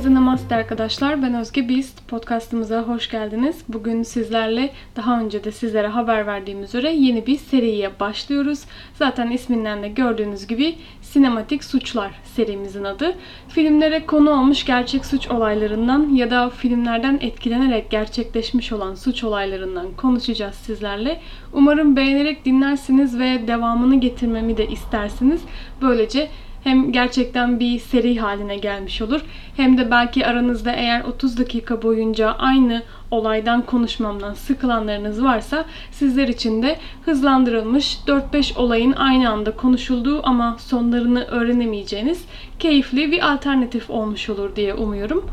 Herkese namaste arkadaşlar. Ben Özge Beast. Podcastımıza hoş geldiniz. Bugün sizlerle daha önce de sizlere haber verdiğim üzere yeni bir seriye başlıyoruz. Zaten isminden de gördüğünüz gibi Sinematik Suçlar serimizin adı. Filmlere konu olmuş gerçek suç olaylarından ya da filmlerden etkilenerek gerçekleşmiş olan suç olaylarından konuşacağız sizlerle. Umarım beğenerek dinlersiniz ve devamını getirmemi de istersiniz. Böylece hem gerçekten bir seri haline gelmiş olur hem de belki aranızda eğer 30 dakika boyunca aynı olaydan konuşmamdan sıkılanlarınız varsa sizler için de hızlandırılmış 4-5 olayın aynı anda konuşulduğu ama sonlarını öğrenemeyeceğiniz keyifli bir alternatif olmuş olur diye umuyorum.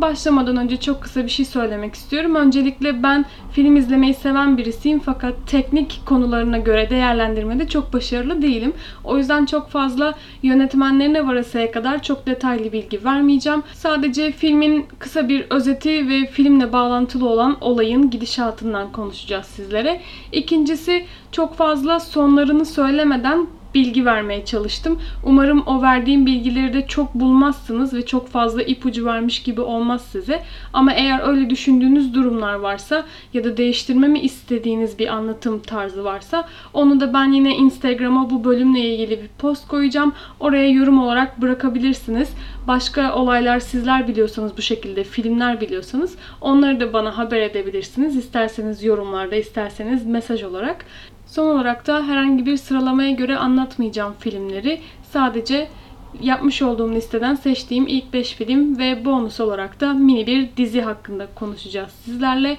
Başlamadan önce çok kısa bir şey söylemek istiyorum. Öncelikle ben film izlemeyi seven birisiyim fakat teknik konularına göre değerlendirmede çok başarılı değilim. O yüzden çok fazla yönetmenlerine varasaya kadar çok detaylı bilgi vermeyeceğim. Sadece filmin kısa bir özeti ve filmle bağlantılı olan olayın gidişatından konuşacağız sizlere. İkincisi çok fazla sonlarını söylemeden bilgi vermeye çalıştım. Umarım o verdiğim bilgileri de çok bulmazsınız ve çok fazla ipucu vermiş gibi olmaz size. Ama eğer öyle düşündüğünüz durumlar varsa ya da değiştirmemi istediğiniz bir anlatım tarzı varsa onu da ben yine Instagram'a bu bölümle ilgili bir post koyacağım. Oraya yorum olarak bırakabilirsiniz. Başka olaylar sizler biliyorsanız bu şekilde filmler biliyorsanız onları da bana haber edebilirsiniz. İsterseniz yorumlarda, isterseniz mesaj olarak. Son olarak da herhangi bir sıralamaya göre anlatmayacağım filmleri. Sadece yapmış olduğum listeden seçtiğim ilk 5 film ve bonus olarak da mini bir dizi hakkında konuşacağız sizlerle.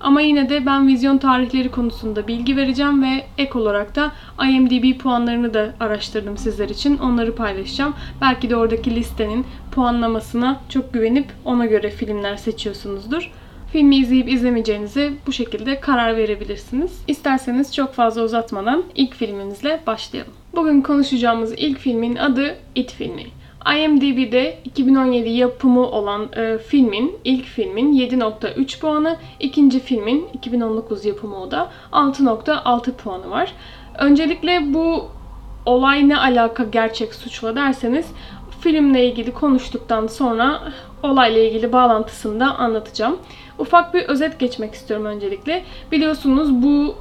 Ama yine de ben vizyon tarihleri konusunda bilgi vereceğim ve ek olarak da IMDb puanlarını da araştırdım sizler için. Onları paylaşacağım. Belki de oradaki listenin puanlamasına çok güvenip ona göre filmler seçiyorsunuzdur filmi izleyip izlemeyeceğinizi bu şekilde karar verebilirsiniz. İsterseniz çok fazla uzatmadan ilk filmimizle başlayalım. Bugün konuşacağımız ilk filmin adı It filmi. IMDb'de 2017 yapımı olan e, filmin, ilk filmin 7.3 puanı, ikinci filmin 2019 yapımı o da 6.6 puanı var. Öncelikle bu olay ne alaka gerçek suçla derseniz filmle ilgili konuştuktan sonra olayla ilgili bağlantısını da anlatacağım. Ufak bir özet geçmek istiyorum öncelikle. Biliyorsunuz bu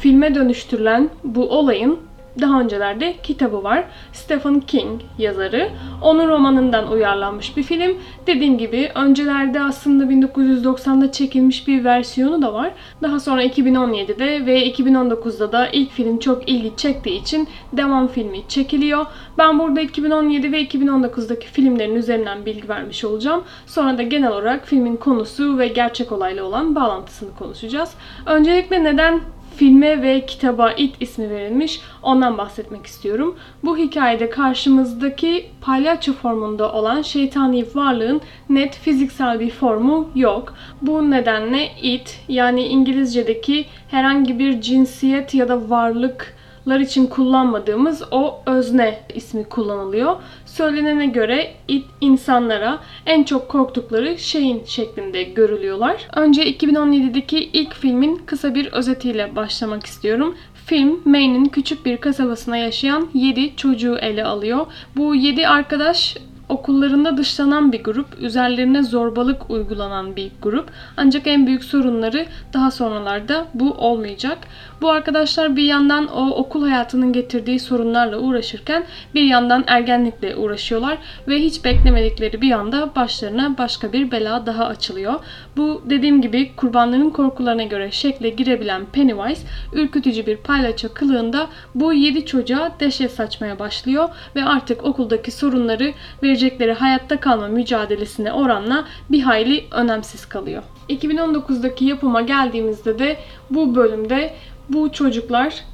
filme dönüştürülen bu olayın daha öncelerde kitabı var. Stephen King yazarı. Onun romanından uyarlanmış bir film. Dediğim gibi öncelerde aslında 1990'da çekilmiş bir versiyonu da var. Daha sonra 2017'de ve 2019'da da ilk film çok ilgi çektiği için devam filmi çekiliyor. Ben burada 2017 ve 2019'daki filmlerin üzerinden bilgi vermiş olacağım. Sonra da genel olarak filmin konusu ve gerçek olayla olan bağlantısını konuşacağız. Öncelikle neden filme ve kitaba It ismi verilmiş. Ondan bahsetmek istiyorum. Bu hikayede karşımızdaki palyaço formunda olan şeytani varlığın net fiziksel bir formu yok. Bu nedenle It yani İngilizce'deki herhangi bir cinsiyet ya da varlık lar için kullanmadığımız o özne ismi kullanılıyor. Söylenene göre it insanlara en çok korktukları şeyin şeklinde görülüyorlar. Önce 2017'deki ilk filmin kısa bir özetiyle başlamak istiyorum. Film Maine'in küçük bir kasabasına yaşayan 7 çocuğu ele alıyor. Bu 7 arkadaş okullarında dışlanan bir grup, üzerlerine zorbalık uygulanan bir grup. Ancak en büyük sorunları daha sonralarda bu olmayacak. Bu arkadaşlar bir yandan o okul hayatının getirdiği sorunlarla uğraşırken bir yandan ergenlikle uğraşıyorlar ve hiç beklemedikleri bir anda başlarına başka bir bela daha açılıyor. Bu dediğim gibi kurbanların korkularına göre şekle girebilen Pennywise ürkütücü bir paylaça kılığında bu 7 çocuğa deşe saçmaya başlıyor ve artık okuldaki sorunları verecekleri hayatta kalma mücadelesine oranla bir hayli önemsiz kalıyor. 2019'daki yapıma geldiğimizde de bu bölümde bu çocuklar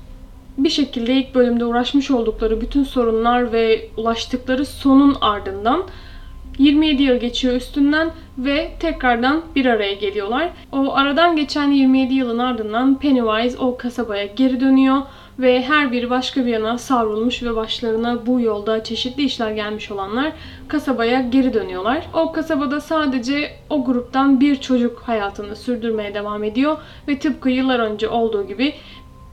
bir şekilde ilk bölümde uğraşmış oldukları bütün sorunlar ve ulaştıkları sonun ardından 27 yıl geçiyor üstünden ve tekrardan bir araya geliyorlar. O aradan geçen 27 yılın ardından Pennywise o kasabaya geri dönüyor ve her biri başka bir yana savrulmuş ve başlarına bu yolda çeşitli işler gelmiş olanlar kasabaya geri dönüyorlar. O kasabada sadece o gruptan bir çocuk hayatını sürdürmeye devam ediyor ve tıpkı yıllar önce olduğu gibi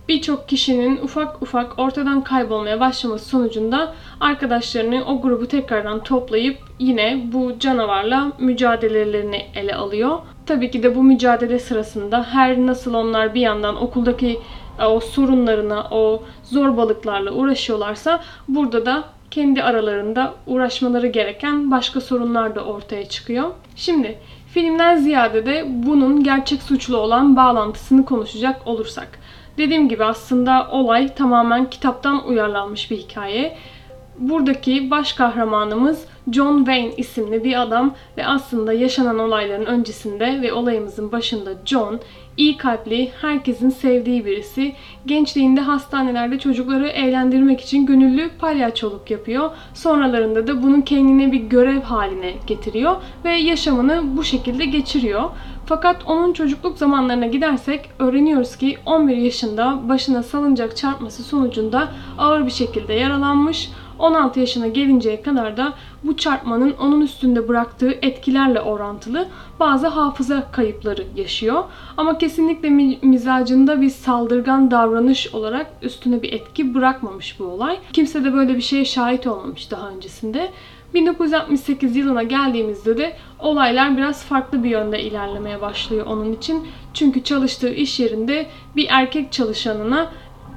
birçok kişinin ufak ufak ortadan kaybolmaya başlaması sonucunda arkadaşlarını o grubu tekrardan toplayıp yine bu canavarla mücadelelerini ele alıyor. Tabii ki de bu mücadele sırasında her nasıl onlar bir yandan okuldaki o sorunlarına, o zorbalıklarla uğraşıyorlarsa burada da kendi aralarında uğraşmaları gereken başka sorunlar da ortaya çıkıyor. Şimdi filmden ziyade de bunun gerçek suçlu olan bağlantısını konuşacak olursak. Dediğim gibi aslında olay tamamen kitaptan uyarlanmış bir hikaye. Buradaki baş kahramanımız John Wayne isimli bir adam ve aslında yaşanan olayların öncesinde ve olayımızın başında John iyi kalpli, herkesin sevdiği birisi. Gençliğinde hastanelerde çocukları eğlendirmek için gönüllü palyaçoluk yapıyor. Sonralarında da bunu kendine bir görev haline getiriyor ve yaşamını bu şekilde geçiriyor. Fakat onun çocukluk zamanlarına gidersek öğreniyoruz ki 11 yaşında başına salıncak çarpması sonucunda ağır bir şekilde yaralanmış. 16 yaşına gelinceye kadar da bu çarpmanın onun üstünde bıraktığı etkilerle orantılı bazı hafıza kayıpları yaşıyor. Ama kesinlikle mizacında bir saldırgan davranış olarak üstüne bir etki bırakmamış bu olay. Kimse de böyle bir şeye şahit olmamış daha öncesinde. 1968 yılına geldiğimizde de olaylar biraz farklı bir yönde ilerlemeye başlıyor onun için. Çünkü çalıştığı iş yerinde bir erkek çalışanına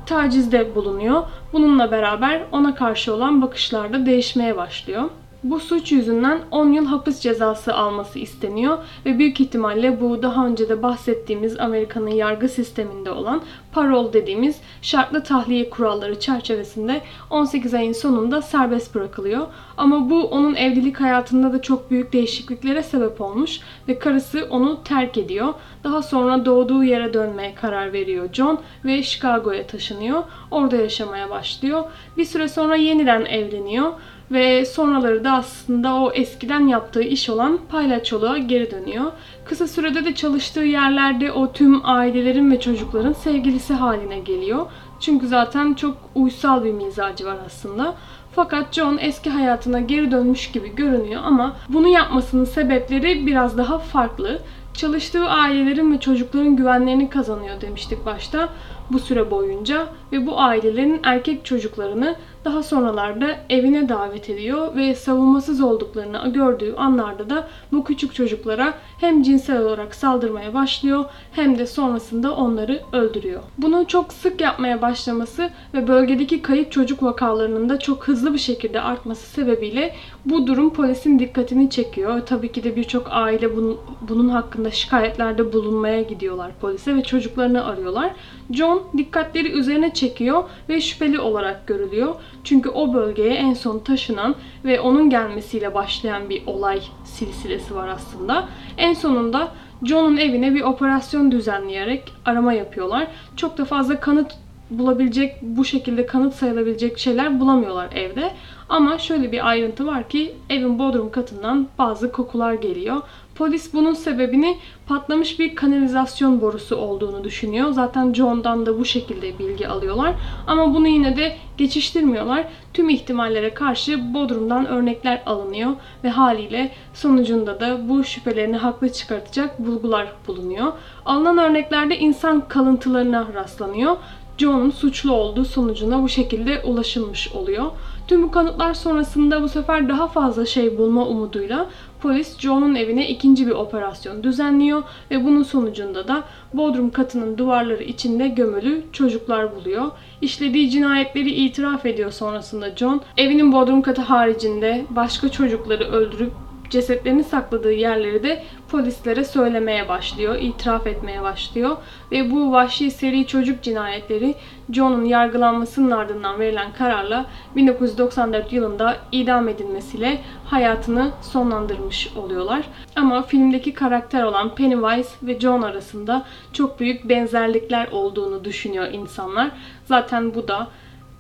tacizde bulunuyor. Bununla beraber ona karşı olan bakışlar da değişmeye başlıyor. Bu suç yüzünden 10 yıl hapis cezası alması isteniyor ve büyük ihtimalle bu daha önce de bahsettiğimiz Amerika'nın yargı sisteminde olan parol dediğimiz şartlı tahliye kuralları çerçevesinde 18 ayın sonunda serbest bırakılıyor. Ama bu onun evlilik hayatında da çok büyük değişikliklere sebep olmuş ve karısı onu terk ediyor. Daha sonra doğduğu yere dönmeye karar veriyor John ve Chicago'ya taşınıyor. Orada yaşamaya başlıyor. Bir süre sonra yeniden evleniyor ve sonraları da aslında o eskiden yaptığı iş olan paylaçoluğa geri dönüyor. Kısa sürede de çalıştığı yerlerde o tüm ailelerin ve çocukların sevgilisi haline geliyor. Çünkü zaten çok uysal bir mizacı var aslında. Fakat John eski hayatına geri dönmüş gibi görünüyor ama bunu yapmasının sebepleri biraz daha farklı. Çalıştığı ailelerin ve çocukların güvenlerini kazanıyor demiştik başta bu süre boyunca ve bu ailelerin erkek çocuklarını daha sonralarda evine davet ediyor ve savunmasız olduklarını gördüğü anlarda da bu küçük çocuklara hem cinsel olarak saldırmaya başlıyor hem de sonrasında onları öldürüyor. Bunu çok sık yapmaya başlaması ve bölgedeki kayıp çocuk vakalarının da çok hızlı bir şekilde artması sebebiyle bu durum polisin dikkatini çekiyor. Tabii ki de birçok aile bunun, bunun hakkında şikayetlerde bulunmaya gidiyorlar polise ve çocuklarını arıyorlar. John dikkatleri üzerine çekiyor ve şüpheli olarak görülüyor. Çünkü o bölgeye en son taşınan ve onun gelmesiyle başlayan bir olay silsilesi var aslında. En sonunda John'un evine bir operasyon düzenleyerek arama yapıyorlar. Çok da fazla kanıt bulabilecek, bu şekilde kanıt sayılabilecek şeyler bulamıyorlar evde. Ama şöyle bir ayrıntı var ki evin bodrum katından bazı kokular geliyor. Polis bunun sebebini patlamış bir kanalizasyon borusu olduğunu düşünüyor. Zaten John'dan da bu şekilde bilgi alıyorlar. Ama bunu yine de geçiştirmiyorlar. Tüm ihtimallere karşı Bodrum'dan örnekler alınıyor ve haliyle sonucunda da bu şüphelerini haklı çıkartacak bulgular bulunuyor. Alınan örneklerde insan kalıntılarına rastlanıyor. John'un suçlu olduğu sonucuna bu şekilde ulaşılmış oluyor. Tüm bu kanıtlar sonrasında bu sefer daha fazla şey bulma umuduyla polis John'un evine ikinci bir operasyon düzenliyor ve bunun sonucunda da bodrum katının duvarları içinde gömülü çocuklar buluyor. İşlediği cinayetleri itiraf ediyor sonrasında John. Evinin bodrum katı haricinde başka çocukları öldürüp cesetlerini sakladığı yerleri de polislere söylemeye başlıyor, itiraf etmeye başlıyor. Ve bu vahşi seri çocuk cinayetleri John'un yargılanmasının ardından verilen kararla 1994 yılında idam edilmesiyle hayatını sonlandırmış oluyorlar. Ama filmdeki karakter olan Pennywise ve John arasında çok büyük benzerlikler olduğunu düşünüyor insanlar. Zaten bu da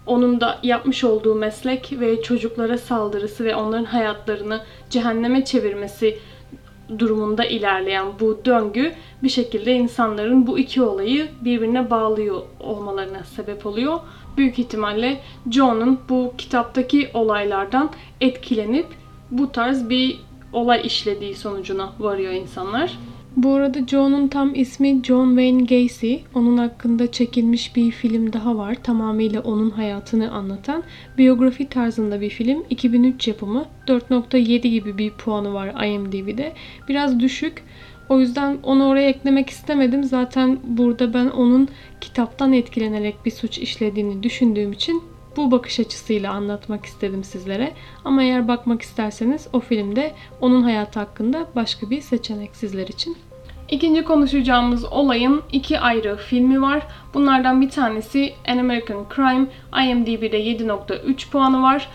onun da yapmış olduğu meslek ve çocuklara saldırısı ve onların hayatlarını cehenneme çevirmesi durumunda ilerleyen bu döngü bir şekilde insanların bu iki olayı birbirine bağlıyor olmalarına sebep oluyor. Büyük ihtimalle John'un bu kitaptaki olaylardan etkilenip bu tarz bir olay işlediği sonucuna varıyor insanlar. Bu arada Joe'nun tam ismi John Wayne Gacy. Onun hakkında çekilmiş bir film daha var. Tamamıyla onun hayatını anlatan. Biyografi tarzında bir film. 2003 yapımı. 4.7 gibi bir puanı var IMDb'de. Biraz düşük. O yüzden onu oraya eklemek istemedim. Zaten burada ben onun kitaptan etkilenerek bir suç işlediğini düşündüğüm için bu bakış açısıyla anlatmak istedim sizlere. Ama eğer bakmak isterseniz o filmde onun hayatı hakkında başka bir seçenek sizler için. İkinci konuşacağımız olayın iki ayrı filmi var. Bunlardan bir tanesi An American Crime. IMDb'de 7.3 puanı var.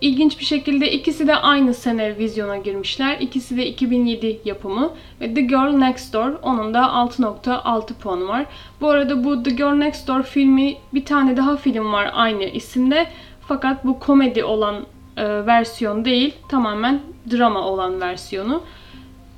İlginç bir şekilde ikisi de aynı sene vizyona girmişler. İkisi de 2007 yapımı. Ve The Girl Next Door onun da 6.6 puanı var. Bu arada bu The Girl Next Door filmi bir tane daha film var aynı isimde. Fakat bu komedi olan e, versiyon değil. Tamamen drama olan versiyonu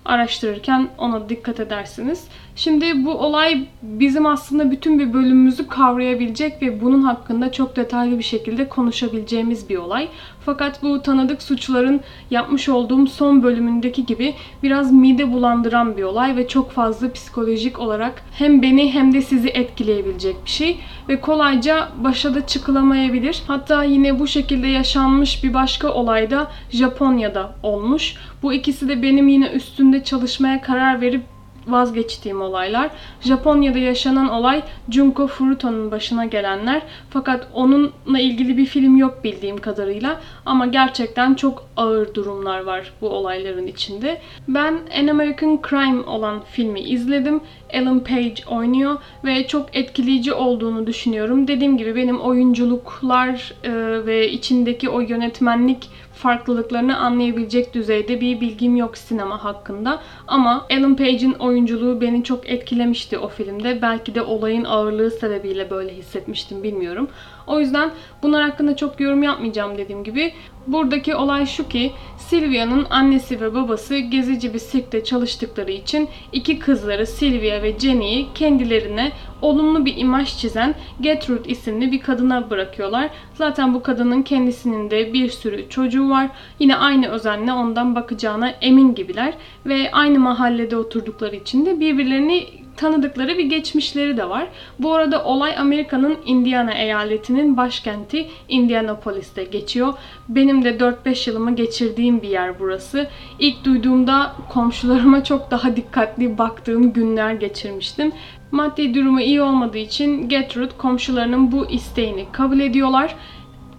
araştırırken ona dikkat edersiniz. Şimdi bu olay bizim aslında bütün bir bölümümüzü kavrayabilecek ve bunun hakkında çok detaylı bir şekilde konuşabileceğimiz bir olay. Fakat bu tanıdık suçların yapmış olduğum son bölümündeki gibi biraz mide bulandıran bir olay ve çok fazla psikolojik olarak hem beni hem de sizi etkileyebilecek bir şey ve kolayca başa da çıkılamayabilir. Hatta yine bu şekilde yaşanmış bir başka olayda Japonya'da olmuş. Bu ikisi de benim yine üstünde çalışmaya karar verip vazgeçtiğim olaylar. Japonya'da yaşanan olay Junko Furuto'nun başına gelenler. Fakat onunla ilgili bir film yok bildiğim kadarıyla. Ama gerçekten çok ağır durumlar var bu olayların içinde. Ben An American Crime olan filmi izledim. Ellen Page oynuyor ve çok etkileyici olduğunu düşünüyorum. Dediğim gibi benim oyunculuklar e, ve içindeki o yönetmenlik farklılıklarını anlayabilecek düzeyde bir bilgim yok sinema hakkında. Ama Ellen Page'in oyunculuğu beni çok etkilemişti o filmde. Belki de olayın ağırlığı sebebiyle böyle hissetmiştim bilmiyorum. O yüzden bunlar hakkında çok yorum yapmayacağım dediğim gibi. Buradaki olay şu ki Sylvia'nın annesi ve babası gezici bir sirkte çalıştıkları için iki kızları Sylvia ve Jenny'yi kendilerine olumlu bir imaj çizen Gertrude isimli bir kadına bırakıyorlar. Zaten bu kadının kendisinin de bir sürü çocuğu var. Yine aynı özenle ondan bakacağına emin gibiler ve aynı mahallede oturdukları için de birbirlerini tanıdıkları bir geçmişleri de var. Bu arada olay Amerika'nın Indiana eyaletinin başkenti Indianapolis'te geçiyor. Benim de 4-5 yılımı geçirdiğim bir yer burası. İlk duyduğumda komşularıma çok daha dikkatli baktığım günler geçirmiştim. Maddi durumu iyi olmadığı için Gertrude komşularının bu isteğini kabul ediyorlar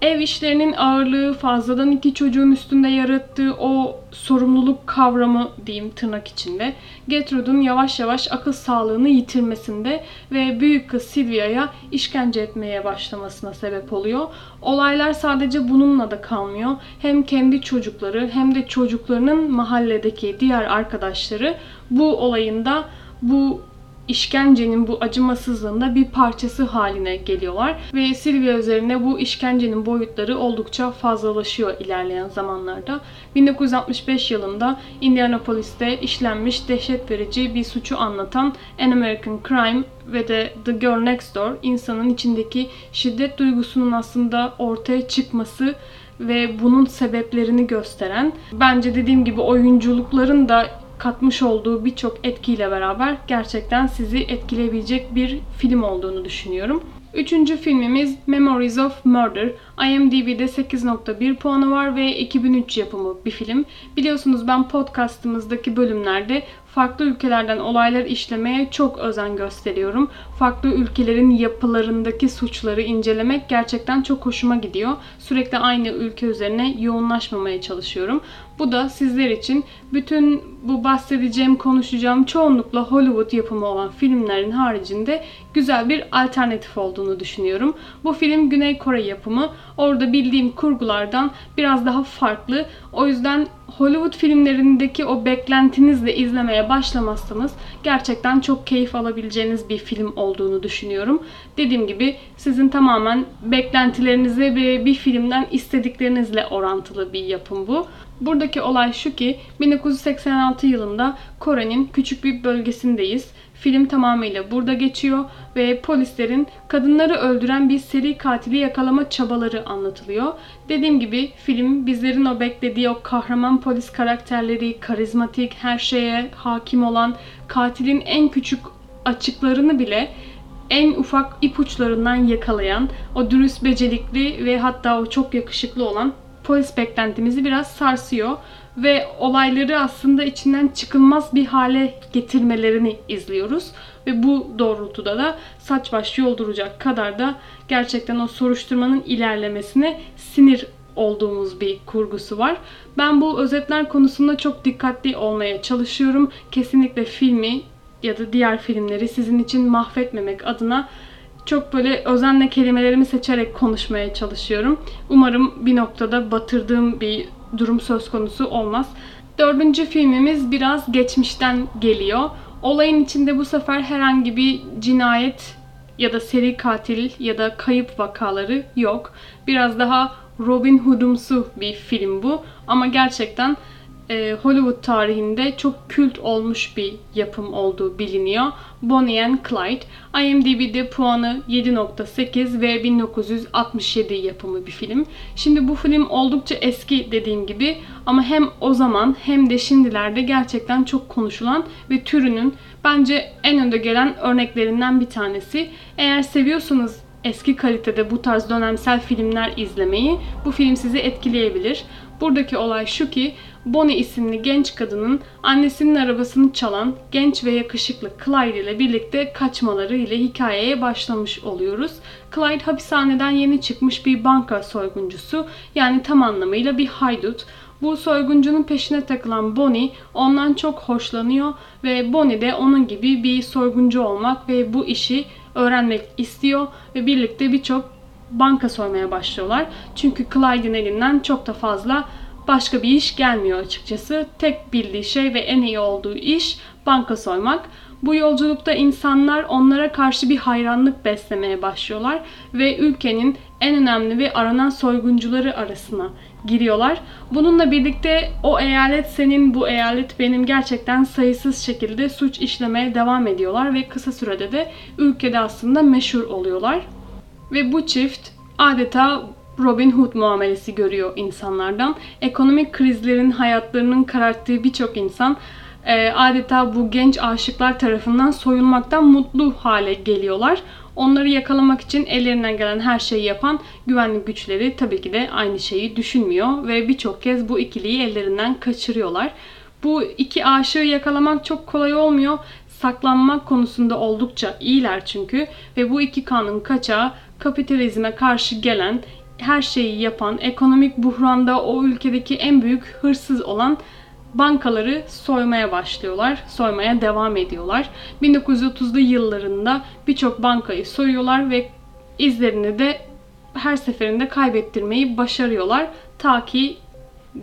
ev işlerinin ağırlığı, fazladan iki çocuğun üstünde yarattığı o sorumluluk kavramı diyeyim tırnak içinde, Gertrude'un yavaş yavaş akıl sağlığını yitirmesinde ve büyük kız Sylvia'ya işkence etmeye başlamasına sebep oluyor. Olaylar sadece bununla da kalmıyor. Hem kendi çocukları hem de çocuklarının mahalledeki diğer arkadaşları bu olayında bu işkencenin bu acımasızlığında bir parçası haline geliyorlar. Ve Sylvia üzerine bu işkencenin boyutları oldukça fazlalaşıyor ilerleyen zamanlarda. 1965 yılında Indianapolis'te işlenmiş dehşet verici bir suçu anlatan An American Crime ve de The Girl Next Door insanın içindeki şiddet duygusunun aslında ortaya çıkması ve bunun sebeplerini gösteren bence dediğim gibi oyunculukların da katmış olduğu birçok etkiyle beraber gerçekten sizi etkileyebilecek bir film olduğunu düşünüyorum. Üçüncü filmimiz Memories of Murder. IMDb'de 8.1 puanı var ve 2003 yapımı bir film. Biliyorsunuz ben podcastımızdaki bölümlerde farklı ülkelerden olaylar işlemeye çok özen gösteriyorum. Farklı ülkelerin yapılarındaki suçları incelemek gerçekten çok hoşuma gidiyor. Sürekli aynı ülke üzerine yoğunlaşmamaya çalışıyorum. Bu da sizler için bütün bu bahsedeceğim, konuşacağım çoğunlukla Hollywood yapımı olan filmlerin haricinde güzel bir alternatif olduğunu düşünüyorum. Bu film Güney Kore yapımı. Orada bildiğim kurgulardan biraz daha farklı. O yüzden Hollywood filmlerindeki o beklentinizle izlemeye başlamazsanız gerçekten çok keyif alabileceğiniz bir film olduğunu düşünüyorum. Dediğim gibi sizin tamamen beklentilerinize ve bir filmden istediklerinizle orantılı bir yapım bu. Buradaki olay şu ki 1986 yılında Kore'nin küçük bir bölgesindeyiz Film tamamıyla burada geçiyor ve polislerin kadınları öldüren bir seri katili yakalama çabaları anlatılıyor. Dediğim gibi film bizlerin o beklediği o kahraman polis karakterleri, karizmatik, her şeye hakim olan, katilin en küçük açıklarını bile en ufak ipuçlarından yakalayan, o dürüst, becerikli ve hatta o çok yakışıklı olan polis beklentimizi biraz sarsıyor ve olayları aslında içinden çıkılmaz bir hale getirmelerini izliyoruz. Ve bu doğrultuda da saç baş yolduracak kadar da gerçekten o soruşturmanın ilerlemesine sinir olduğumuz bir kurgusu var. Ben bu özetler konusunda çok dikkatli olmaya çalışıyorum. Kesinlikle filmi ya da diğer filmleri sizin için mahvetmemek adına çok böyle özenle kelimelerimi seçerek konuşmaya çalışıyorum. Umarım bir noktada batırdığım bir durum söz konusu olmaz. Dördüncü filmimiz biraz geçmişten geliyor. Olayın içinde bu sefer herhangi bir cinayet ya da seri katil ya da kayıp vakaları yok. Biraz daha Robin Hood'umsu bir film bu. Ama gerçekten e, Hollywood tarihinde çok kült olmuş bir yapım olduğu biliniyor. Bonnie and Clyde. IMDb'de puanı 7.8 ve 1967 yapımı bir film. Şimdi bu film oldukça eski dediğim gibi ama hem o zaman hem de şimdilerde gerçekten çok konuşulan ve türünün bence en önde gelen örneklerinden bir tanesi. Eğer seviyorsanız eski kalitede bu tarz dönemsel filmler izlemeyi bu film sizi etkileyebilir. Buradaki olay şu ki Bonnie isimli genç kadının annesinin arabasını çalan genç ve yakışıklı Clyde ile birlikte kaçmaları ile hikayeye başlamış oluyoruz. Clyde hapishaneden yeni çıkmış bir banka soyguncusu yani tam anlamıyla bir haydut. Bu soyguncunun peşine takılan Bonnie ondan çok hoşlanıyor ve Bonnie de onun gibi bir soyguncu olmak ve bu işi öğrenmek istiyor ve birlikte birçok banka soymaya başlıyorlar. Çünkü Clyde'in elinden çok da fazla başka bir iş gelmiyor açıkçası. Tek bildiği şey ve en iyi olduğu iş banka soymak. Bu yolculukta insanlar onlara karşı bir hayranlık beslemeye başlıyorlar ve ülkenin en önemli ve aranan soyguncuları arasına giriyorlar. Bununla birlikte o eyalet senin, bu eyalet benim gerçekten sayısız şekilde suç işlemeye devam ediyorlar ve kısa sürede de ülkede aslında meşhur oluyorlar. Ve bu çift adeta Robin Hood muamelesi görüyor insanlardan. Ekonomik krizlerin hayatlarının kararttığı birçok insan e, adeta bu genç aşıklar tarafından soyulmaktan mutlu hale geliyorlar. Onları yakalamak için ellerinden gelen her şeyi yapan güvenlik güçleri tabii ki de aynı şeyi düşünmüyor ve birçok kez bu ikiliyi ellerinden kaçırıyorlar. Bu iki aşığı yakalamak çok kolay olmuyor. Saklanmak konusunda oldukça iyiler çünkü ve bu iki kanın kaçağı kapitalizme karşı gelen her şeyi yapan, ekonomik buhranda o ülkedeki en büyük hırsız olan bankaları soymaya başlıyorlar. Soymaya devam ediyorlar. 1930'lu yıllarında birçok bankayı soyuyorlar ve izlerini de her seferinde kaybettirmeyi başarıyorlar. Ta ki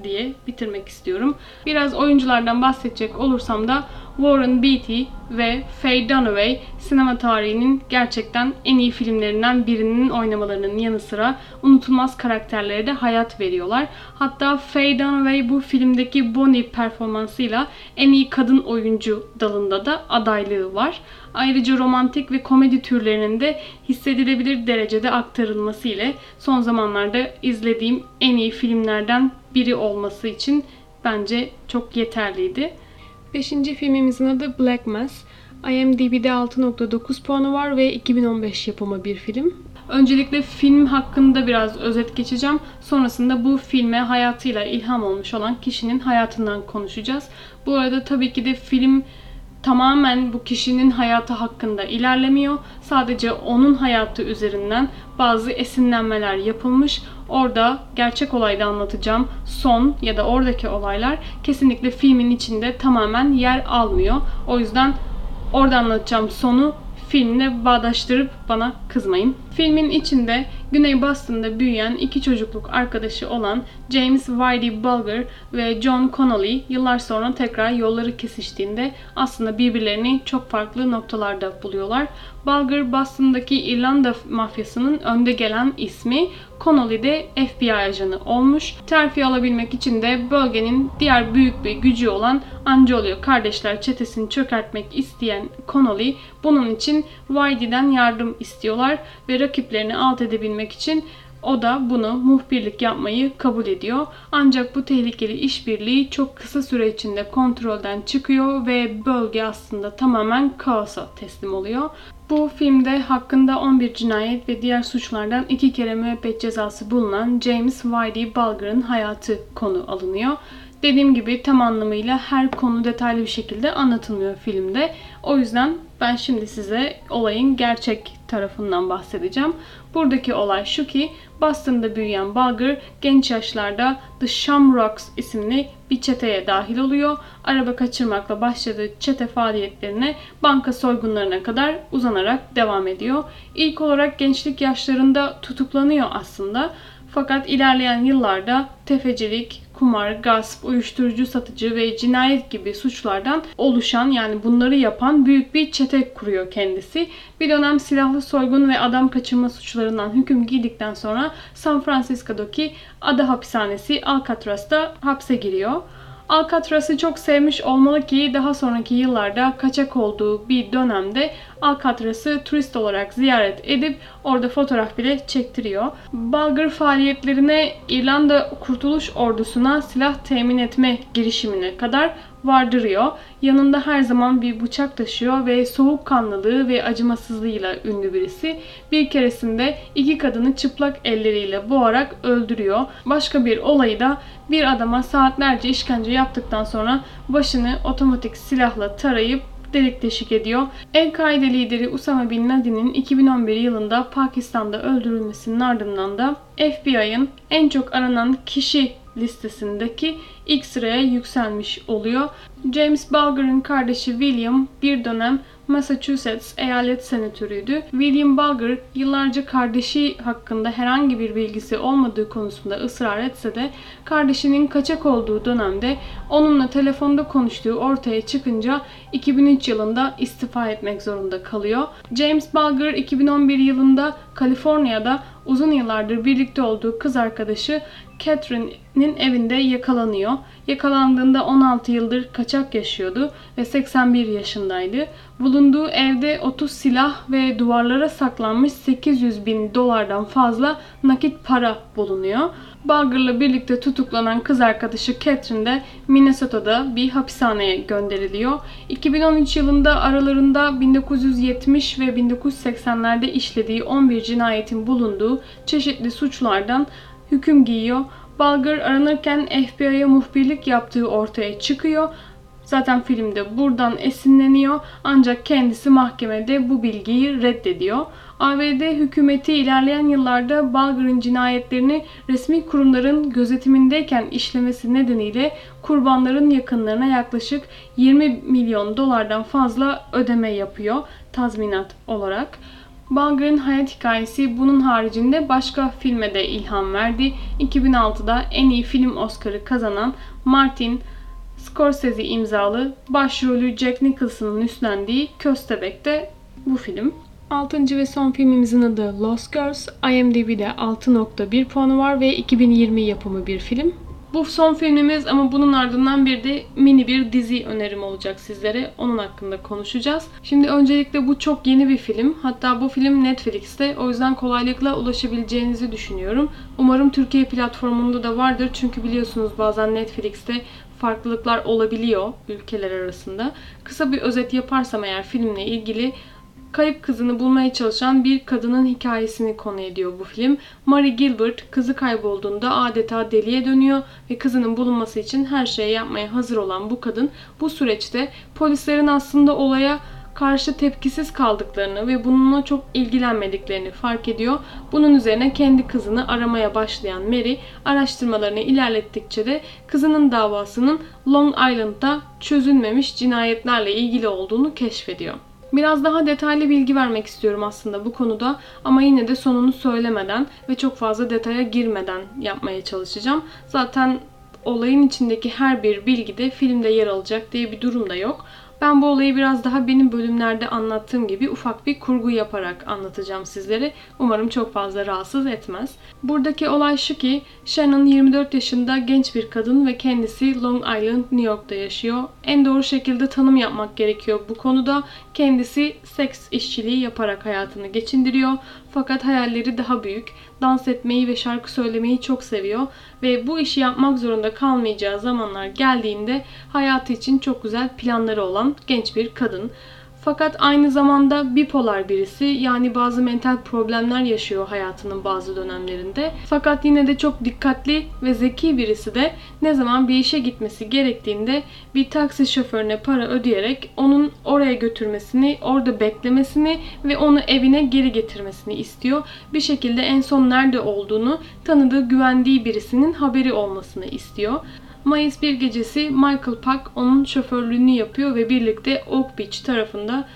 diye bitirmek istiyorum. Biraz oyunculardan bahsedecek olursam da Warren Beatty ve Faye Dunaway sinema tarihinin gerçekten en iyi filmlerinden birinin oynamalarının yanı sıra unutulmaz karakterlere de hayat veriyorlar. Hatta Faye Dunaway bu filmdeki Bonnie performansıyla en iyi kadın oyuncu dalında da adaylığı var. Ayrıca romantik ve komedi türlerinin de hissedilebilir derecede aktarılması ile son zamanlarda izlediğim en iyi filmlerden biri olması için bence çok yeterliydi. Beşinci filmimizin adı Black Mass. IMDb'de 6.9 puanı var ve 2015 yapımı bir film. Öncelikle film hakkında biraz özet geçeceğim. Sonrasında bu filme hayatıyla ilham olmuş olan kişinin hayatından konuşacağız. Bu arada tabii ki de film tamamen bu kişinin hayatı hakkında ilerlemiyor. Sadece onun hayatı üzerinden bazı esinlenmeler yapılmış. Orada gerçek olayda anlatacağım son ya da oradaki olaylar kesinlikle filmin içinde tamamen yer almıyor. O yüzden orada anlatacağım sonu filmle bağdaştırıp bana kızmayın. Filmin içinde Güney Boston'da büyüyen iki çocukluk arkadaşı olan James Whitey Bulger ve John Connolly yıllar sonra tekrar yolları kesiştiğinde aslında birbirlerini çok farklı noktalarda buluyorlar. Bulger Boston'daki İrlanda mafyasının önde gelen ismi, Connolly de FBI ajanı olmuş. Terfi alabilmek için de bölgenin diğer büyük bir gücü olan Angelio kardeşler çetesini çökertmek isteyen Connolly bunun için Whitey'den yardım istiyorlar ve rakiplerini alt edebilmek için o da bunu muhbirlik yapmayı kabul ediyor. Ancak bu tehlikeli işbirliği çok kısa süre içinde kontrolden çıkıyor ve bölge aslında tamamen kaosa teslim oluyor. Bu filmde hakkında 11 cinayet ve diğer suçlardan iki kere müebbet cezası bulunan James Whitey Bulger'ın hayatı konu alınıyor. Dediğim gibi tam anlamıyla her konu detaylı bir şekilde anlatılmıyor filmde. O yüzden ben şimdi size olayın gerçek tarafından bahsedeceğim. Buradaki olay şu ki Boston'da büyüyen Bulger genç yaşlarda The Shamrocks isimli bir çeteye dahil oluyor. Araba kaçırmakla başladığı çete faaliyetlerine banka soygunlarına kadar uzanarak devam ediyor. İlk olarak gençlik yaşlarında tutuklanıyor aslında. Fakat ilerleyen yıllarda tefecilik, kumar, gasp, uyuşturucu satıcı ve cinayet gibi suçlardan oluşan yani bunları yapan büyük bir çete kuruyor kendisi. Bir dönem silahlı soygun ve adam kaçırma suçlarından hüküm giydikten sonra San Francisco'daki ada hapishanesi Alcatraz'da hapse giriyor. Alcatraz'ı çok sevmiş olmalı ki daha sonraki yıllarda kaçak olduğu bir dönemde Alcatraz'ı turist olarak ziyaret edip orada fotoğraf bile çektiriyor. Bulgar faaliyetlerine İrlanda Kurtuluş Ordusu'na silah temin etme girişimine kadar vardırıyor. Yanında her zaman bir bıçak taşıyor ve soğukkanlılığı ve acımasızlığıyla ünlü birisi. Bir keresinde iki kadını çıplak elleriyle boğarak öldürüyor. Başka bir olayı da bir adama saatlerce işkence yaptıktan sonra başını otomatik silahla tarayıp delik deşik ediyor. El-Kaide lideri Usama Bin Laden'in 2011 yılında Pakistan'da öldürülmesinin ardından da FBI'ın en çok aranan kişi listesindeki ilk sıraya yükselmiş oluyor. James Bulger'ın kardeşi William bir dönem Massachusetts eyalet senatörüydü. William Bulger yıllarca kardeşi hakkında herhangi bir bilgisi olmadığı konusunda ısrar etse de kardeşinin kaçak olduğu dönemde onunla telefonda konuştuğu ortaya çıkınca 2003 yılında istifa etmek zorunda kalıyor. James Bulger 2011 yılında Kaliforniya'da uzun yıllardır birlikte olduğu kız arkadaşı Catherine'in evinde yakalanıyor. Yakalandığında 16 yıldır kaçak yaşıyordu ve 81 yaşındaydı. Bulunduğu evde 30 silah ve duvarlara saklanmış 800 bin dolardan fazla nakit para bulunuyor. Bulger'la birlikte tutuklanan kız arkadaşı Catherine de Minnesota'da bir hapishaneye gönderiliyor. 2013 yılında aralarında 1970 ve 1980'lerde işlediği 11 cinayetin bulunduğu çeşitli suçlardan hüküm giyiyor. Bulger aranırken FBI'ye muhbirlik yaptığı ortaya çıkıyor. Zaten filmde buradan esinleniyor ancak kendisi mahkemede bu bilgiyi reddediyor. ABD hükümeti ilerleyen yıllarda Bulger'ın cinayetlerini resmi kurumların gözetimindeyken işlemesi nedeniyle kurbanların yakınlarına yaklaşık 20 milyon dolardan fazla ödeme yapıyor tazminat olarak. Bulger'ın hayat hikayesi bunun haricinde başka filme de ilham verdi. 2006'da en iyi film Oscar'ı kazanan Martin Scorsese imzalı başrolü Jack Nicholson'ın üstlendiği Köstebek'te bu film. Altıncı ve son filmimizin adı Lost Girls. IMDb'de 6.1 puanı var ve 2020 yapımı bir film. Bu son filmimiz ama bunun ardından bir de mini bir dizi önerim olacak sizlere. Onun hakkında konuşacağız. Şimdi öncelikle bu çok yeni bir film. Hatta bu film Netflix'te. O yüzden kolaylıkla ulaşabileceğinizi düşünüyorum. Umarım Türkiye platformunda da vardır. Çünkü biliyorsunuz bazen Netflix'te farklılıklar olabiliyor ülkeler arasında. Kısa bir özet yaparsam eğer filmle ilgili kayıp kızını bulmaya çalışan bir kadının hikayesini konu ediyor bu film. Mary Gilbert kızı kaybolduğunda adeta deliye dönüyor ve kızının bulunması için her şeyi yapmaya hazır olan bu kadın bu süreçte polislerin aslında olaya karşı tepkisiz kaldıklarını ve bununla çok ilgilenmediklerini fark ediyor. Bunun üzerine kendi kızını aramaya başlayan Mary araştırmalarını ilerlettikçe de kızının davasının Long Island'da çözülmemiş cinayetlerle ilgili olduğunu keşfediyor. Biraz daha detaylı bilgi vermek istiyorum aslında bu konuda ama yine de sonunu söylemeden ve çok fazla detaya girmeden yapmaya çalışacağım. Zaten olayın içindeki her bir bilgi de filmde yer alacak diye bir durum da yok. Ben bu olayı biraz daha benim bölümlerde anlattığım gibi ufak bir kurgu yaparak anlatacağım sizlere. Umarım çok fazla rahatsız etmez. Buradaki olay şu ki Shannon 24 yaşında genç bir kadın ve kendisi Long Island, New York'ta yaşıyor. En doğru şekilde tanım yapmak gerekiyor bu konuda. Kendisi seks işçiliği yaparak hayatını geçindiriyor. Fakat hayalleri daha büyük. Dans etmeyi ve şarkı söylemeyi çok seviyor ve bu işi yapmak zorunda kalmayacağı zamanlar geldiğinde hayatı için çok güzel planları olan genç bir kadın. Fakat aynı zamanda bipolar birisi yani bazı mental problemler yaşıyor hayatının bazı dönemlerinde. Fakat yine de çok dikkatli ve zeki birisi de ne zaman bir işe gitmesi gerektiğinde bir taksi şoförüne para ödeyerek onun oraya götürmesini, orada beklemesini ve onu evine geri getirmesini istiyor. Bir şekilde en son nerede olduğunu tanıdığı, güvendiği birisinin haberi olmasını istiyor. Mayıs bir gecesi Michael Park onun şoförlüğünü yapıyor ve birlikte Oak Beach tarafında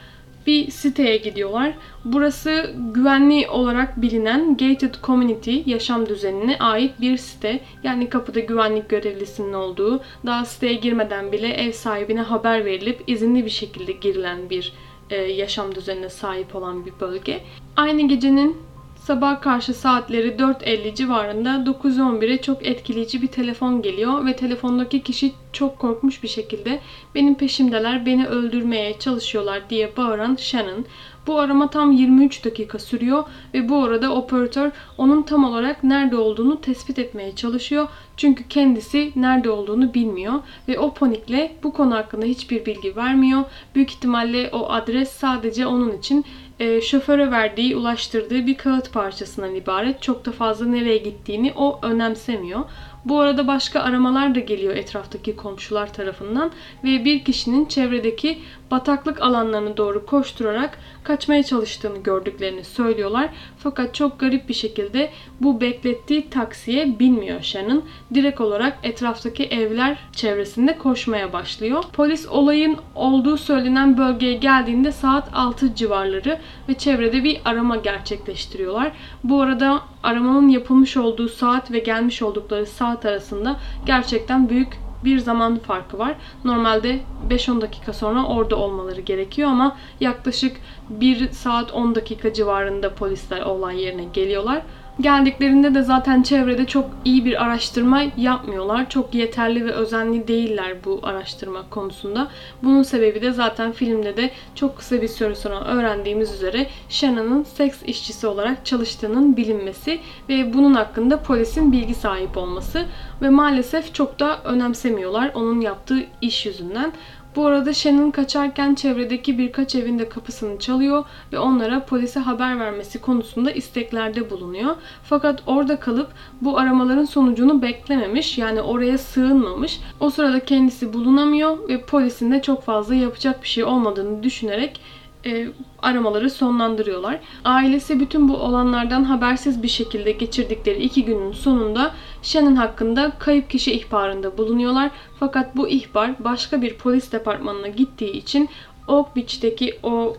bir siteye gidiyorlar. Burası güvenli olarak bilinen Gated Community yaşam düzenine ait bir site. Yani kapıda güvenlik görevlisinin olduğu, daha siteye girmeden bile ev sahibine haber verilip izinli bir şekilde girilen bir e, yaşam düzenine sahip olan bir bölge. Aynı gecenin Sabah karşı saatleri 4.50 civarında 911'e çok etkileyici bir telefon geliyor ve telefondaki kişi çok korkmuş bir şekilde benim peşimdeler, beni öldürmeye çalışıyorlar diye bağıran Shannon. Bu arama tam 23 dakika sürüyor ve bu arada operatör onun tam olarak nerede olduğunu tespit etmeye çalışıyor. Çünkü kendisi nerede olduğunu bilmiyor ve o panikle bu konu hakkında hiçbir bilgi vermiyor. Büyük ihtimalle o adres sadece onun için e, şoföre verdiği, ulaştırdığı bir kağıt parçasından ibaret. Çok da fazla nereye gittiğini o önemsemiyor. Bu arada başka aramalar da geliyor etraftaki komşular tarafından ve bir kişinin çevredeki bataklık alanlarına doğru koşturarak kaçmaya çalıştığını gördüklerini söylüyorlar. Fakat çok garip bir şekilde bu beklettiği taksiye binmiyor Shannon. Direkt olarak etraftaki evler çevresinde koşmaya başlıyor. Polis olayın olduğu söylenen bölgeye geldiğinde saat 6 civarları ve çevrede bir arama gerçekleştiriyorlar. Bu arada aramanın yapılmış olduğu saat ve gelmiş oldukları saat arasında gerçekten büyük bir zaman farkı var. Normalde 5-10 dakika sonra orada olmaları gerekiyor ama yaklaşık 1 saat 10 dakika civarında polisler olay yerine geliyorlar. Geldiklerinde de zaten çevrede çok iyi bir araştırma yapmıyorlar. Çok yeterli ve özenli değiller bu araştırma konusunda. Bunun sebebi de zaten filmde de çok kısa bir süre sonra öğrendiğimiz üzere Shannon'ın seks işçisi olarak çalıştığının bilinmesi ve bunun hakkında polisin bilgi sahip olması ve maalesef çok da önemsemiyorlar onun yaptığı iş yüzünden. Bu arada Shannon kaçarken çevredeki birkaç evin de kapısını çalıyor ve onlara polise haber vermesi konusunda isteklerde bulunuyor. Fakat orada kalıp bu aramaların sonucunu beklememiş yani oraya sığınmamış. O sırada kendisi bulunamıyor ve polisin de çok fazla yapacak bir şey olmadığını düşünerek e, aramaları sonlandırıyorlar. Ailesi bütün bu olanlardan habersiz bir şekilde geçirdikleri iki günün sonunda Shannon hakkında kayıp kişi ihbarında bulunuyorlar. Fakat bu ihbar başka bir polis departmanına gittiği için Oak Beach'teki o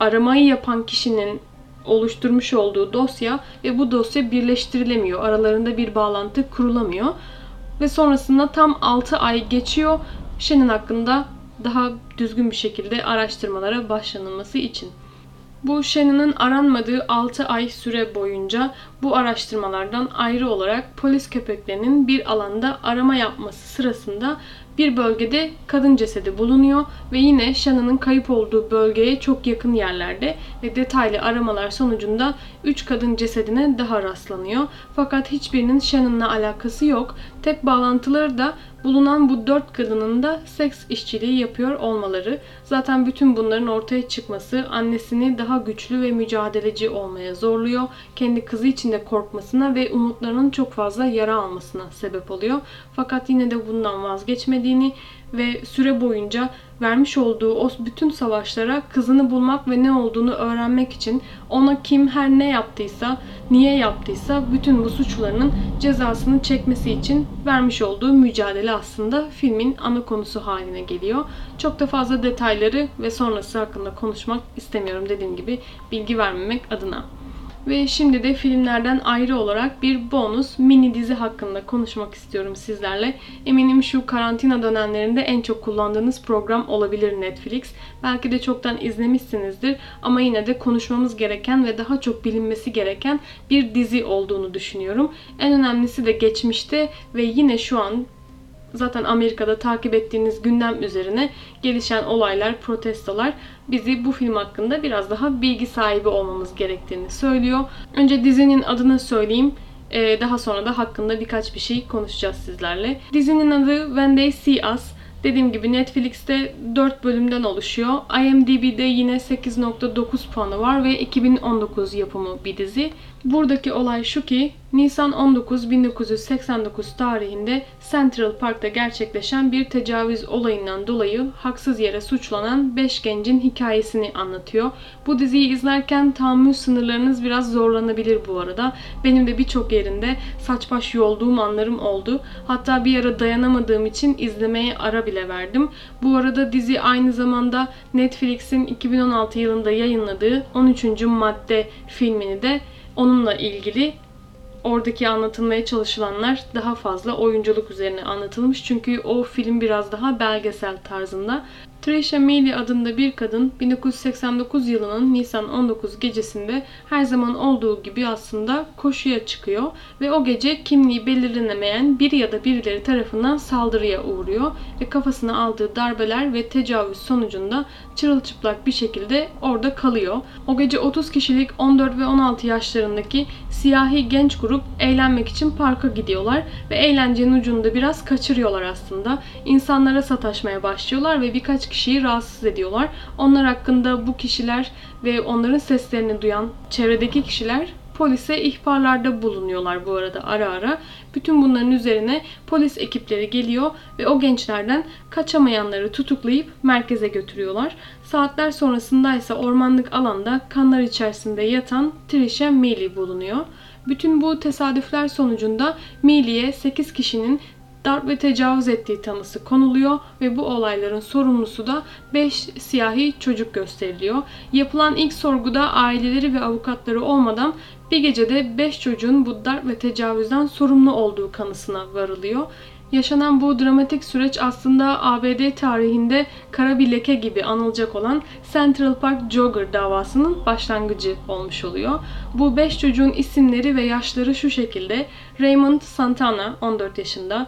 aramayı yapan kişinin oluşturmuş olduğu dosya ve bu dosya birleştirilemiyor. Aralarında bir bağlantı kurulamıyor. Ve sonrasında tam 6 ay geçiyor. Shannon hakkında daha düzgün bir şekilde araştırmalara başlanılması için. Bu Shannon'ın aranmadığı 6 ay süre boyunca bu araştırmalardan ayrı olarak polis köpeklerinin bir alanda arama yapması sırasında bir bölgede kadın cesedi bulunuyor ve yine Shannon'ın kayıp olduğu bölgeye çok yakın yerlerde ve detaylı aramalar sonucunda 3 kadın cesedine daha rastlanıyor. Fakat hiçbirinin Shannon'la alakası yok. Tek bağlantıları da bulunan bu 4 kadının da seks işçiliği yapıyor olmaları. Zaten bütün bunların ortaya çıkması annesini daha güçlü ve mücadeleci olmaya zorluyor. Kendi kızı için de korkmasına ve umutlarının çok fazla yara almasına sebep oluyor. Fakat yine de bundan vazgeçmediğini ve süre boyunca vermiş olduğu o bütün savaşlara kızını bulmak ve ne olduğunu öğrenmek için ona kim her ne yaptıysa, niye yaptıysa bütün bu suçlarının cezasını çekmesi için vermiş olduğu mücadele aslında filmin ana konusu haline geliyor. Çok da fazla detayları ve sonrası hakkında konuşmak istemiyorum dediğim gibi bilgi vermemek adına. Ve şimdi de filmlerden ayrı olarak bir bonus mini dizi hakkında konuşmak istiyorum sizlerle. Eminim şu karantina dönemlerinde en çok kullandığınız program olabilir Netflix. Belki de çoktan izlemişsinizdir ama yine de konuşmamız gereken ve daha çok bilinmesi gereken bir dizi olduğunu düşünüyorum. En önemlisi de geçmişte ve yine şu an zaten Amerika'da takip ettiğiniz gündem üzerine gelişen olaylar, protestolar bizi bu film hakkında biraz daha bilgi sahibi olmamız gerektiğini söylüyor. Önce dizinin adını söyleyeyim. Ee, daha sonra da hakkında birkaç bir şey konuşacağız sizlerle. Dizinin adı When They See Us. Dediğim gibi Netflix'te 4 bölümden oluşuyor. IMDb'de yine 8.9 puanı var ve 2019 yapımı bir dizi. Buradaki olay şu ki Nisan 19 1989 tarihinde Central Park'ta gerçekleşen bir tecavüz olayından dolayı haksız yere suçlanan 5 gencin hikayesini anlatıyor. Bu diziyi izlerken tahammül sınırlarınız biraz zorlanabilir bu arada. Benim de birçok yerinde saç baş yolduğum anlarım oldu. Hatta bir ara dayanamadığım için izlemeye ara bile verdim. Bu arada dizi aynı zamanda Netflix'in 2016 yılında yayınladığı 13. Madde filmini de onunla ilgili oradaki anlatılmaya çalışılanlar daha fazla oyunculuk üzerine anlatılmış. Çünkü o film biraz daha belgesel tarzında. Trisha Meili adında bir kadın 1989 yılının Nisan 19 gecesinde her zaman olduğu gibi aslında koşuya çıkıyor ve o gece kimliği belirlenemeyen biri ya da birileri tarafından saldırıya uğruyor ve kafasına aldığı darbeler ve tecavüz sonucunda çırılçıplak bir şekilde orada kalıyor. O gece 30 kişilik 14 ve 16 yaşlarındaki siyahi genç grup eğlenmek için parka gidiyorlar ve eğlencenin ucunda biraz kaçırıyorlar aslında. İnsanlara sataşmaya başlıyorlar ve birkaç kişiyi rahatsız ediyorlar. Onlar hakkında bu kişiler ve onların seslerini duyan çevredeki kişiler polise ihbarlarda bulunuyorlar bu arada ara ara. Bütün bunların üzerine polis ekipleri geliyor ve o gençlerden kaçamayanları tutuklayıp merkeze götürüyorlar. Saatler sonrasında ise ormanlık alanda kanlar içerisinde yatan Trisha Meili bulunuyor. Bütün bu tesadüfler sonucunda Meili'ye 8 kişinin darp ve tecavüz ettiği tanısı konuluyor ve bu olayların sorumlusu da 5 siyahi çocuk gösteriliyor. Yapılan ilk sorguda aileleri ve avukatları olmadan bir gecede 5 çocuğun bu darp ve tecavüzden sorumlu olduğu kanısına varılıyor. Yaşanan bu dramatik süreç aslında ABD tarihinde kara bir leke gibi anılacak olan Central Park Jogger davasının başlangıcı olmuş oluyor. Bu 5 çocuğun isimleri ve yaşları şu şekilde. Raymond Santana 14 yaşında,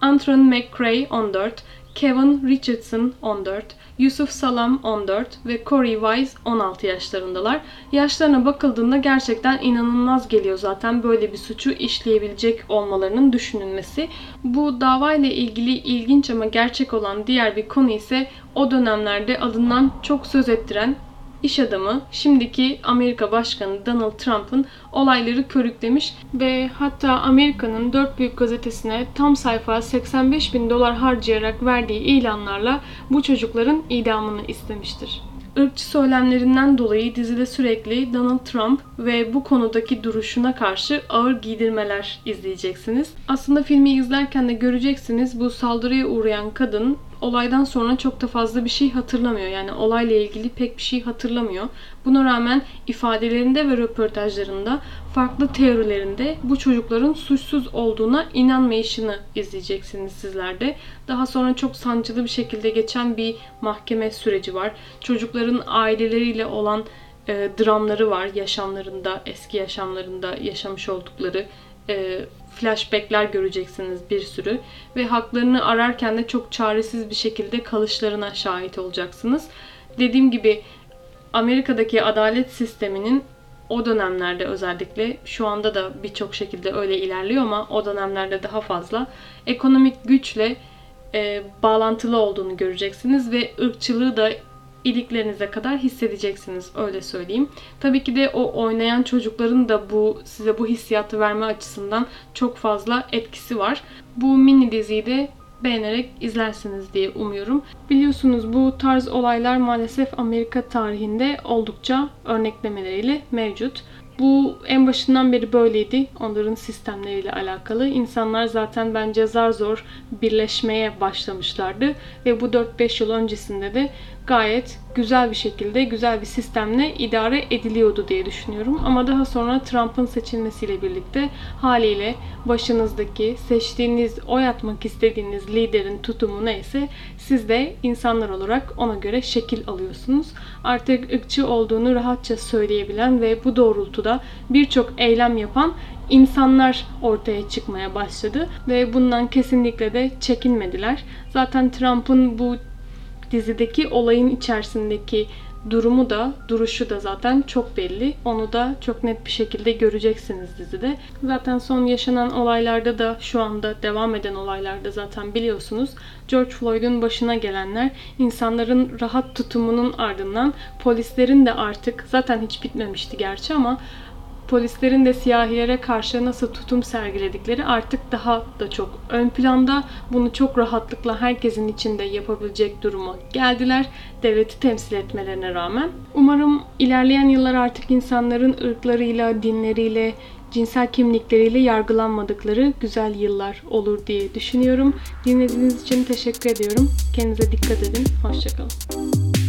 Antron McCray 14, Kevin Richardson 14, Yusuf Salam 14 ve Corey Wise 16 yaşlarındalar. Yaşlarına bakıldığında gerçekten inanılmaz geliyor zaten böyle bir suçu işleyebilecek olmalarının düşünülmesi. Bu davayla ilgili ilginç ama gerçek olan diğer bir konu ise o dönemlerde adından çok söz ettiren iş adamı şimdiki Amerika Başkanı Donald Trump'ın olayları körüklemiş ve hatta Amerika'nın dört büyük gazetesine tam sayfa 85 bin dolar harcayarak verdiği ilanlarla bu çocukların idamını istemiştir. Irkçı söylemlerinden dolayı dizide sürekli Donald Trump ve bu konudaki duruşuna karşı ağır giydirmeler izleyeceksiniz. Aslında filmi izlerken de göreceksiniz bu saldırıya uğrayan kadın olaydan sonra çok da fazla bir şey hatırlamıyor. Yani olayla ilgili pek bir şey hatırlamıyor. Buna rağmen ifadelerinde ve röportajlarında farklı teorilerinde bu çocukların suçsuz olduğuna inanmayışını izleyeceksiniz sizler de. Daha sonra çok sancılı bir şekilde geçen bir mahkeme süreci var. Çocukların aileleriyle olan e, dramları var yaşamlarında, eski yaşamlarında yaşamış oldukları e, flashbackler göreceksiniz bir sürü ve haklarını ararken de çok çaresiz bir şekilde kalışlarına şahit olacaksınız. Dediğim gibi Amerika'daki adalet sisteminin o dönemlerde özellikle şu anda da birçok şekilde öyle ilerliyor ama o dönemlerde daha fazla ekonomik güçle e, bağlantılı olduğunu göreceksiniz ve ırkçılığı da iliklerinize kadar hissedeceksiniz öyle söyleyeyim. Tabii ki de o oynayan çocukların da bu size bu hissiyatı verme açısından çok fazla etkisi var. Bu mini diziyi de beğenerek izlersiniz diye umuyorum. Biliyorsunuz bu tarz olaylar maalesef Amerika tarihinde oldukça örneklemeleriyle mevcut. Bu en başından beri böyleydi. Onların sistemleriyle alakalı. İnsanlar zaten bence zar zor birleşmeye başlamışlardı. Ve bu 4-5 yıl öncesinde de gayet güzel bir şekilde, güzel bir sistemle idare ediliyordu diye düşünüyorum. Ama daha sonra Trump'ın seçilmesiyle birlikte haliyle başınızdaki, seçtiğiniz, oy atmak istediğiniz liderin tutumu neyse siz de insanlar olarak ona göre şekil alıyorsunuz. Artık ırkçı olduğunu rahatça söyleyebilen ve bu doğrultuda birçok eylem yapan insanlar ortaya çıkmaya başladı ve bundan kesinlikle de çekinmediler. Zaten Trump'ın bu dizideki olayın içerisindeki durumu da, duruşu da zaten çok belli. Onu da çok net bir şekilde göreceksiniz dizide. Zaten son yaşanan olaylarda da şu anda devam eden olaylarda zaten biliyorsunuz. George Floyd'un başına gelenler insanların rahat tutumunun ardından polislerin de artık zaten hiç bitmemişti gerçi ama polislerin de siyahilere karşı nasıl tutum sergiledikleri artık daha da çok ön planda. Bunu çok rahatlıkla herkesin içinde yapabilecek duruma geldiler. Devleti temsil etmelerine rağmen. Umarım ilerleyen yıllar artık insanların ırklarıyla, dinleriyle, cinsel kimlikleriyle yargılanmadıkları güzel yıllar olur diye düşünüyorum. Dinlediğiniz için teşekkür ediyorum. Kendinize dikkat edin. Hoşçakalın.